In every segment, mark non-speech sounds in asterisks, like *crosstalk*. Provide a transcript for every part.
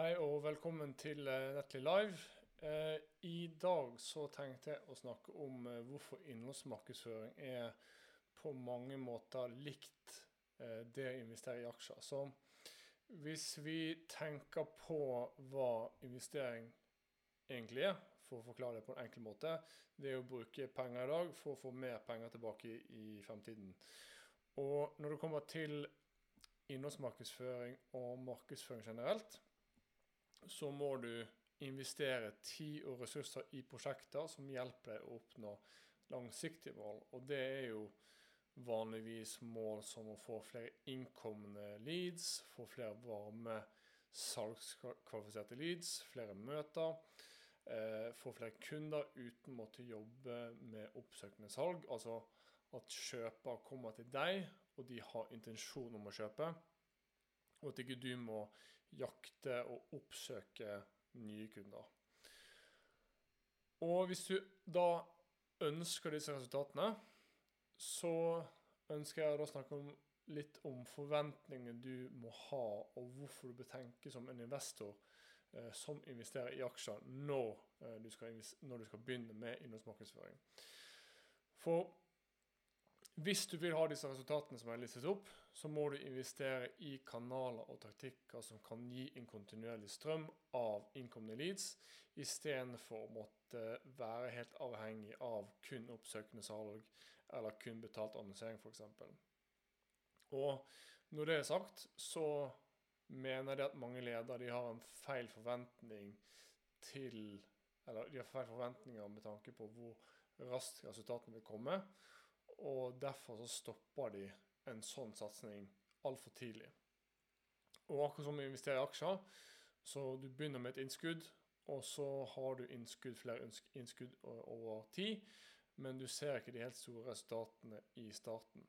Hei og velkommen til eh, Nettly Live. Eh, I dag så tenkte jeg å snakke om eh, hvorfor innholdsmarkedsføring er på mange måter likt det å investere i aksjer. Så hvis vi tenker på hva investering egentlig er, for å forklare det på en enkel måte, det er å bruke penger i dag for å få mer penger tilbake i fremtiden. Og når det kommer til innholdsmarkedsføring og markedsføring generelt, så må du investere tid og ressurser i prosjekter som hjelper deg å oppnå langsiktige mål. Og det er jo vanligvis mål som å få flere innkomne leads, få flere varme salgskvalifiserte leads, flere møter, eh, få flere kunder uten å måtte jobbe med oppsøkende salg. Altså at kjøper kommer til deg, og de har intensjon om å kjøpe og at ikke du må jakte og oppsøke nye kunder. Og hvis du da ønsker disse resultatene, så ønsker jeg å snakke om litt om forventningene du må ha, og hvorfor du bør tenke som en investor eh, som investerer i aksjer når, eh, du skal, når du skal begynne med innholdsmarkedsføring. For hvis du vil ha disse resultatene som er listet opp, så må du investere i kanaler og taktikker som kan gi en kontinuerlig strøm av innkomne leads, istedenfor å måtte være helt avhengig av kun oppsøkende salg eller kun betalt annonsering f.eks. Og når det er sagt, så mener jeg at mange ledere har en feil forventning til Eller de har feil forventninger med tanke på hvor raskt resultatene vil komme. Og derfor så stopper de en sånn satsing altfor tidlig. Og akkurat som å investere i aksjer, så du begynner med et innskudd, og så har du innskudd, flere innskudd over tid, men du ser ikke de helt store resultatene i starten.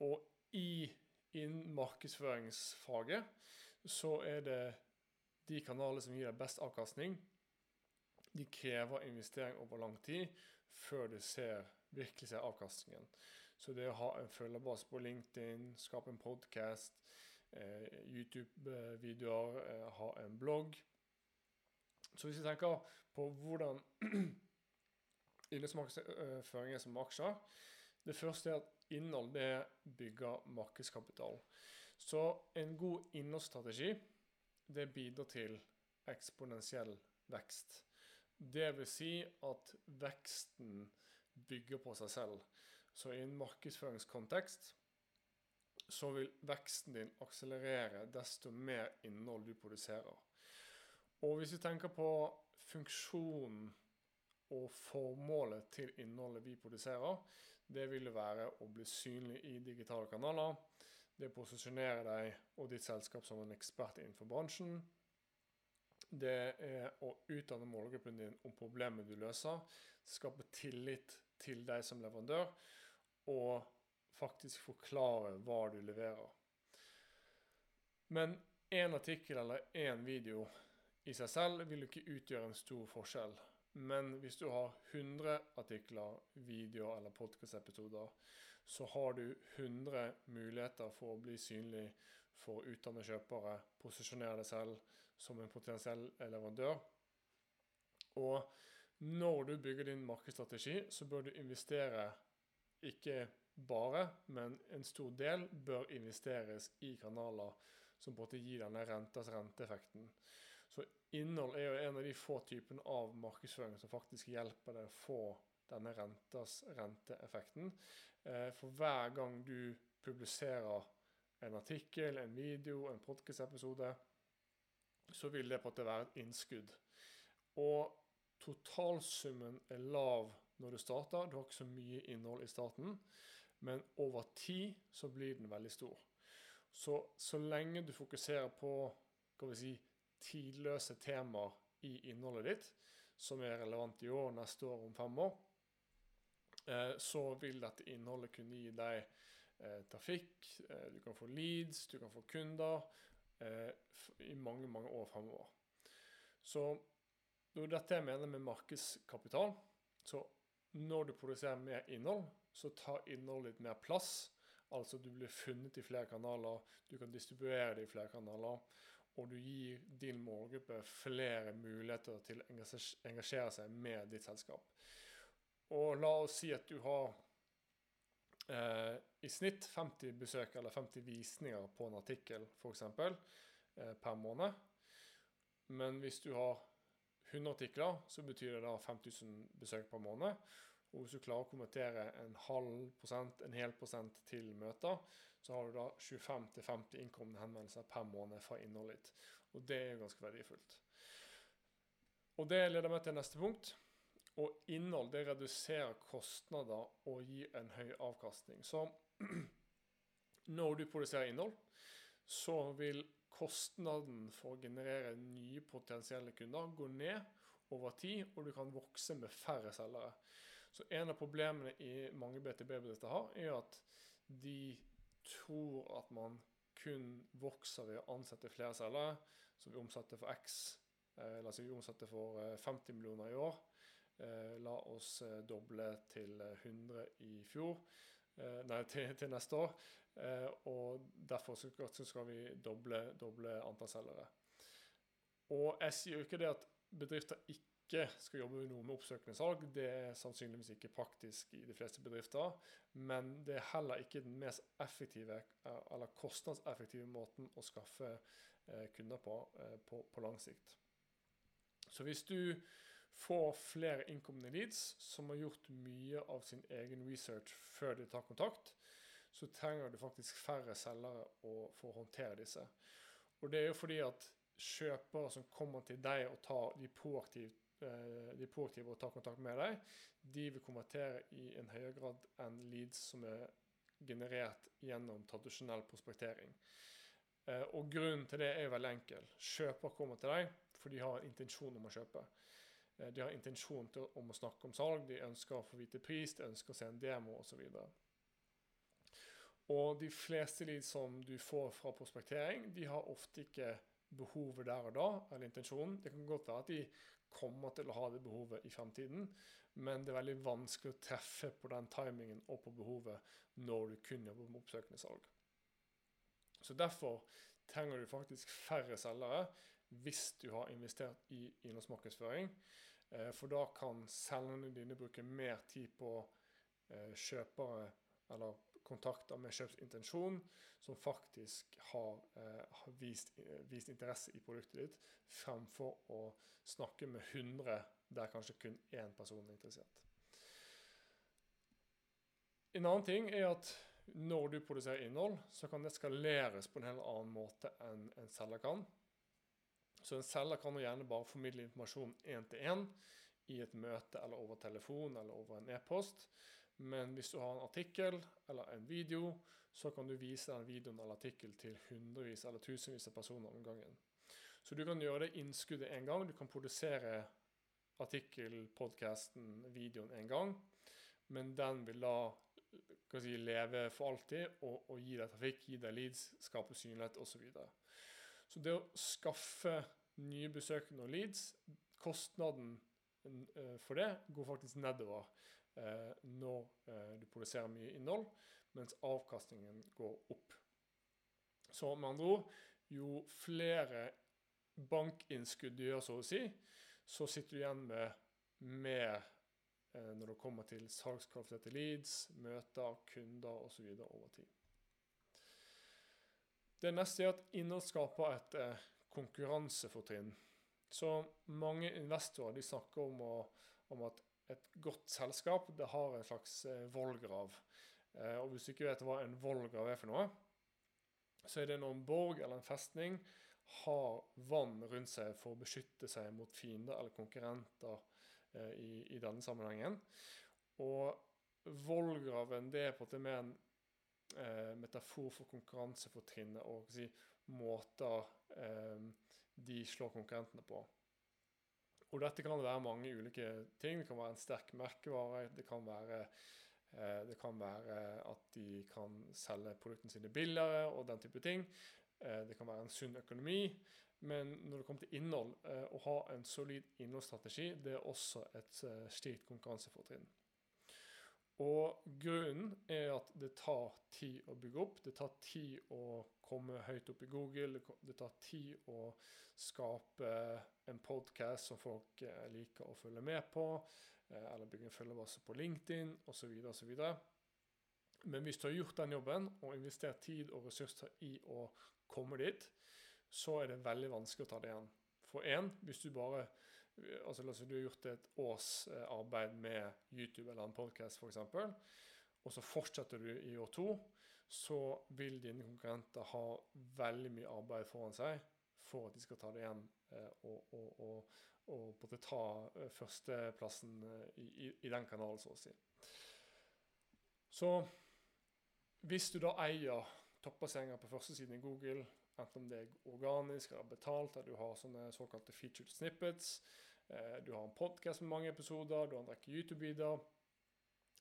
Og i innen markedsføringsfaget så er det de kanalene som gir deg best avkastning, de krever investering over lang tid før du ser virkelig se avkastningen. Så det å ha en følgerbase på LinkedIn, skape en podkast, eh, YouTube-videoer, eh, ha en blogg Så hvis vi tenker på hvordan *clears throat* innholdsmarkedsføring er som aksjer Det første er at innhold det bygger markedskapital. Så en god innholdsstrategi det bidrar til eksponentiell vekst. Det vil si at veksten bygger på seg selv. Så i en markedsføringskontekst så vil veksten din akselerere desto mer innhold du produserer. Og hvis vi tenker på funksjonen og formålet til innholdet vi produserer, det vil være å bli synlig i digitale kanaler. Det posisjonerer deg og ditt selskap som en ekspert innenfor bransjen. Det er å utdanne målgruppen din om problemet du løser. Skape tillit til deg som leverandør, og faktisk forklare hva du leverer. Men én artikkel eller én video i seg selv vil ikke utgjøre en stor forskjell. Men hvis du har 100 artikler, videoer eller podkast-episoder, så har du 100 muligheter for å bli synlig for å utdanne kjøpere, posisjonere deg selv som en potensiell leverandør. Og når du bygger din markedsstrategi, så bør du investere ikke bare, men en stor del bør investeres i kanaler som både gir denne rentas renteeffekten. Så innhold er jo en av de få typene av markedsføring som faktisk hjelper deg å få denne rentas renteeffekten. Eh, for hver gang du publiserer en artikkel, en video, en podkast-episode, så vil det på en måte være et innskudd. Og totalsummen er lav når du starter. Du har ikke så mye innhold i starten, men over tid så blir den veldig stor. Så så lenge du fokuserer på skal vi si, tidløse temaer i innholdet ditt, som er relevant i år, neste år, om fem år, eh, så vil dette innholdet kunne gi deg eh, trafikk, eh, du kan få leads, du kan få kunder i mange, mange år fremover. Så dette jeg mener med markedskapital. Så når du produserer mer innhold, så tar innholdet litt mer plass. Altså du blir funnet i flere kanaler, du kan distribuere det i flere kanaler. og du gir din målgruppe flere muligheter til å engasjere seg med ditt selskap. Og la oss si at du har eh, i snitt 50 besøk eller 50 visninger på en artikkel f.eks. Eh, per måned. Men hvis du har 100 artikler, så betyr det da 5000 besøk per måned. Og hvis du klarer å konvertere en halv prosent, en hel prosent til møter, så har du da 25-50 innkomne henvendelser per måned fra innholdet ditt. Og det er ganske verdifullt. Og det leder meg til neste punkt. Og innhold det reduserer kostnader og gir en høy avkastning. Så *clears throat* når du produserer innhold, så vil kostnaden for å generere nye potensielle kunder gå ned over tid, og du kan vokse med færre selgere. Så en av problemene i mange BTB-bedrifter har, er at de tror at man kun vokser ved å ansette flere selgere, som vi omsetter for X, eller la vi omsetter for 50 eh, millioner i år. Eh, la oss doble til 100 i fjor, nei, til, til neste år. Og derfor skal vi doble, doble antall selgere. Og jeg sier jo ikke det at bedrifter ikke skal jobbe noe med oppsøkende salg. Det er sannsynligvis ikke praktisk i de fleste bedrifter. Men det er heller ikke den mest effektive eller kostnadseffektive måten å skaffe eh, kunder på, eh, på, på lang sikt. Så hvis du får flere innkomne leads som har gjort mye av sin egen research før de tar kontakt, så trenger du faktisk færre selgere for å håndtere disse. Og det er jo fordi at kjøpere som kommer til deg og tar de proaktivt Eh, de proaktive og tar kontakt med deg, de vil konvertere i en høyere grad enn leads som er generert gjennom tradisjonell prospektering. Eh, og Grunnen til det er veldig enkel. Kjøper kommer til deg for de har en intensjon om å kjøpe. Eh, de har intensjon til, om å snakke om salg, de ønsker å få vite pris, de ønsker å se en demo osv. Og de fleste leads som du får fra prospektering, de har ofte ikke behovet der og da, eller intensjonen. Det kan godt være at de kommer til å ha det behovet i fremtiden, men det er veldig vanskelig å treffe på den timingen og på behovet når du kun jobber med oppsøkende salg. Så Derfor trenger du faktisk færre selgere hvis du har investert i innholdsmarkedsføring. Eh, for da kan selgerne dine bruke mer tid på eh, kjøpere eller kontakter med kjøpsintensjon som faktisk har, eh, vist, vist, interesse i produktet ditt, fremfor å snakke med 100 der kanskje kun én person er interessert. En annen ting er at når du produserer innhold, så kan det skaleres på en helt annen måte enn en selger kan. Så en selger kan jo gjerne bare formidle informasjon én til én i et møte eller over telefon eller over en e-post. Men hvis du har en artikkel eller en video, så kan du vise den videoen eller artikkelen til hundrevis eller tusenvis av personer om gangen. Så du kan gjøre det innskuddet én gang. Du kan produsere artikkel, podkasten, videoen én gang. Men den vil da si, leve for alltid og, og, gi deg trafikk, gi deg leads, skape synlighet osv. Så, det å skaffe nye besøkende og leads, kostnaden eh, for det går faktisk nedover eh, når eh, du produserer mye innhold, mens avkastningen går opp. Så med andre ord, jo flere bankinnskudd du gjør, så å si, så sitter du igjen med mer når det kommer til salgskvalifiserte leads, møter, kunder osv. over tid. Det neste er at innhold skaper et eh, konkurransefortrinn. Så mange investorer de snakker om, å, om at et godt selskap det har en slags eh, vollgrav. Eh, og hvis du ikke vet hva en vollgrav er for noe, så er det når en borg eller en festning har vann rundt seg for å beskytte seg mot fiender eller konkurrenter eh, i, i, denne sammenhengen. Og vollgraven det er på en måte mer en metafor for konkurransefortrinnet og si, måter eh, de slår konkurrentene på. Og dette kan være mange ulike ting. Det kan være en sterk merkevare. Det kan være, eh, det kan være at de kan selge produktene sine billigere og den type ting. Eh, det kan være en sunn økonomi. Men når det kommer til innhold, eh, å ha en solid innholdsstrategi, det er også et slikt konkurransefortrinn. Og grunnen er at det tar tid å bygge opp. Det tar tid å komme høyt opp i Google. Det tar tid å skape en podkast som folk eh, liker å følge med på. Eh, eller bygge en følgebase på LinkedIn osv. osv. Men hvis du har gjort den jobben og investert tid og ressurser i å komme dit, så er det veldig vanskelig å ta det igjen. For én, hvis du bare altså La du har gjort et års eh, arbeid med YouTube eller en podkast f.eks., og så fortsetter du i år to, så vil dine konkurrenter ha veldig mye arbeid foran seg for at de skal ta det igjen eh, og, og, og, og både ta eh, førsteplassen i, i, i den kanalen, så å si. Så hvis du da eier toppbassenger på førstesiden i Google, enten om det er organisk eller betalt, eller du har sånne såkalte featured snippets, eh, du har en podkast med mange episoder, du har en rekke YouTube-videoer,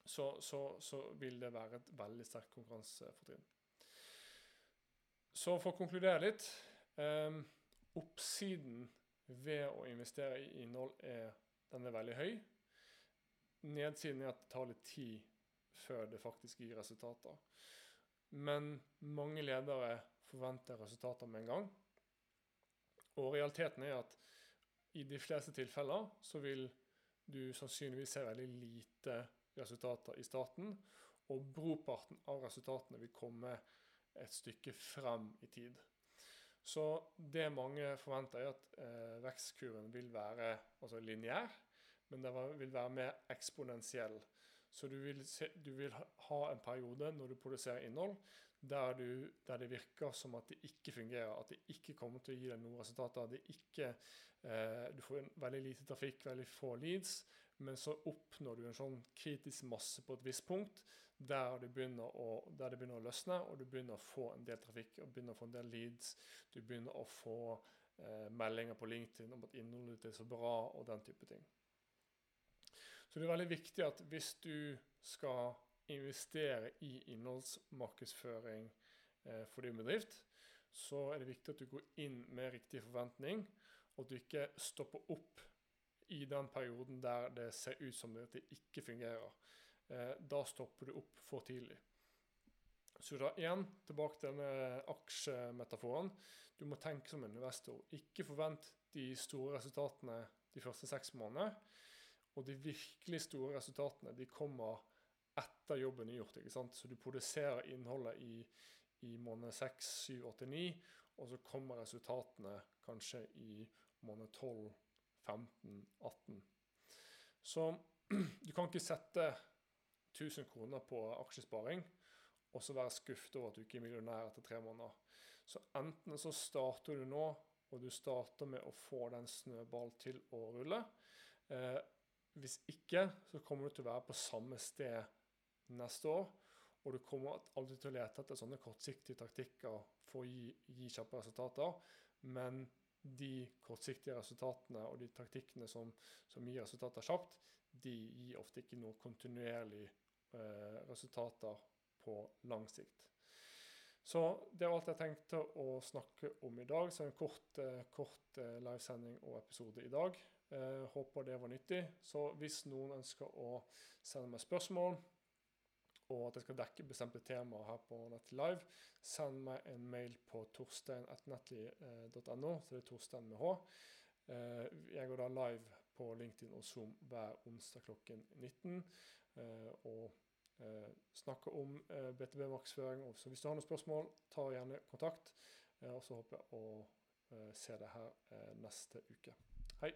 så, så, så, vil det være et veldig sterkt konkurransefortrinn. Så for å konkludere litt eh, Oppsiden ved å investere i innhold er, den er veldig høy. Nedsiden er at det tar litt tid før det faktisk gir resultater. Men mange ledere forventer resultater med en gang. Og realiteten er at i de fleste tilfeller så vil du sannsynligvis se veldig lite resultater i starten, og brorparten av resultatene vil komme et stykke frem i tid. Så det mange forventer, er at eh, vekstkurven vil være altså lineær, men den vil være mer eksponentiell. Så du vil, se, du vil, ha en periode når du produserer innhold der, du, der, det virker som at det ikke fungerer, at det ikke kommer til å gi deg noen resultater. Ikke, eh, du får veldig lite trafikk, veldig få leads, men så oppnår du en sånn kritisk masse på et visst punkt der det begynner begynner å løsne, og du begynner å få en del trafikk og begynner å få en del leads. Du begynner å få eh, meldinger på LinkedIn om at innholdet ditt er så bra, og den type ting. Så det er veldig viktig at hvis du skal investere i innholdsmarkedsføring eh, for din bedrift, så er det viktig at du går inn med riktig forventning, og at du ikke stopper opp i den perioden der det ser ut som at det ikke fungerer. Eh, da stopper du opp for tidlig. Så da igjen, tilbake til denne aksjemetaforen. Du må tenke som en investor. Ikke forvent de store resultatene de første seks månedene. Og de virkelig store resultatene de kommer etter jobben er gjort. ikke sant? Så du produserer innholdet i, i måned 6, 7, 8, 9, og så kommer resultatene kanskje i måned 12, 15, 18. Så *clears throat* du kan ikke sette 1000 kroner på aksjesparing og så være skuffet over at du ikke er millionær etter tre måneder. Så enten så starter du nå, og du starter med å få den snøballen til å rulle. Eh, hvis ikke, så kommer du til å være på samme sted neste år. Og du kommer alltid til å lete etter sånne kortsiktige taktikker for å gi, gi kjappe resultater. Men de kortsiktige resultatene og de taktikkene som, som gir resultater kjapt, de gir ofte ikke noe kontinuerlig eh, resultater på lang sikt. Så det var alt jeg tenkte å snakke om i dag. Så en kort, eh, kort eh, livesending og episode i dag. Eh, håper det var nyttig. Så hvis noen ønsker å sende meg spørsmål, og at jeg skal dekke bestemte temaer her på Nettly Live, send meg en mail på torstein.nettly.no, så det er Torstein med H. Eh, jeg går da live på LinkedIn og Zoom hver onsdag klokken 19 eh, og eh, snakker om BTB-markedsføring. Så hvis du har noen spørsmål, ta gjerne kontakt. Og så håper jeg å se deg her neste uke. Hei.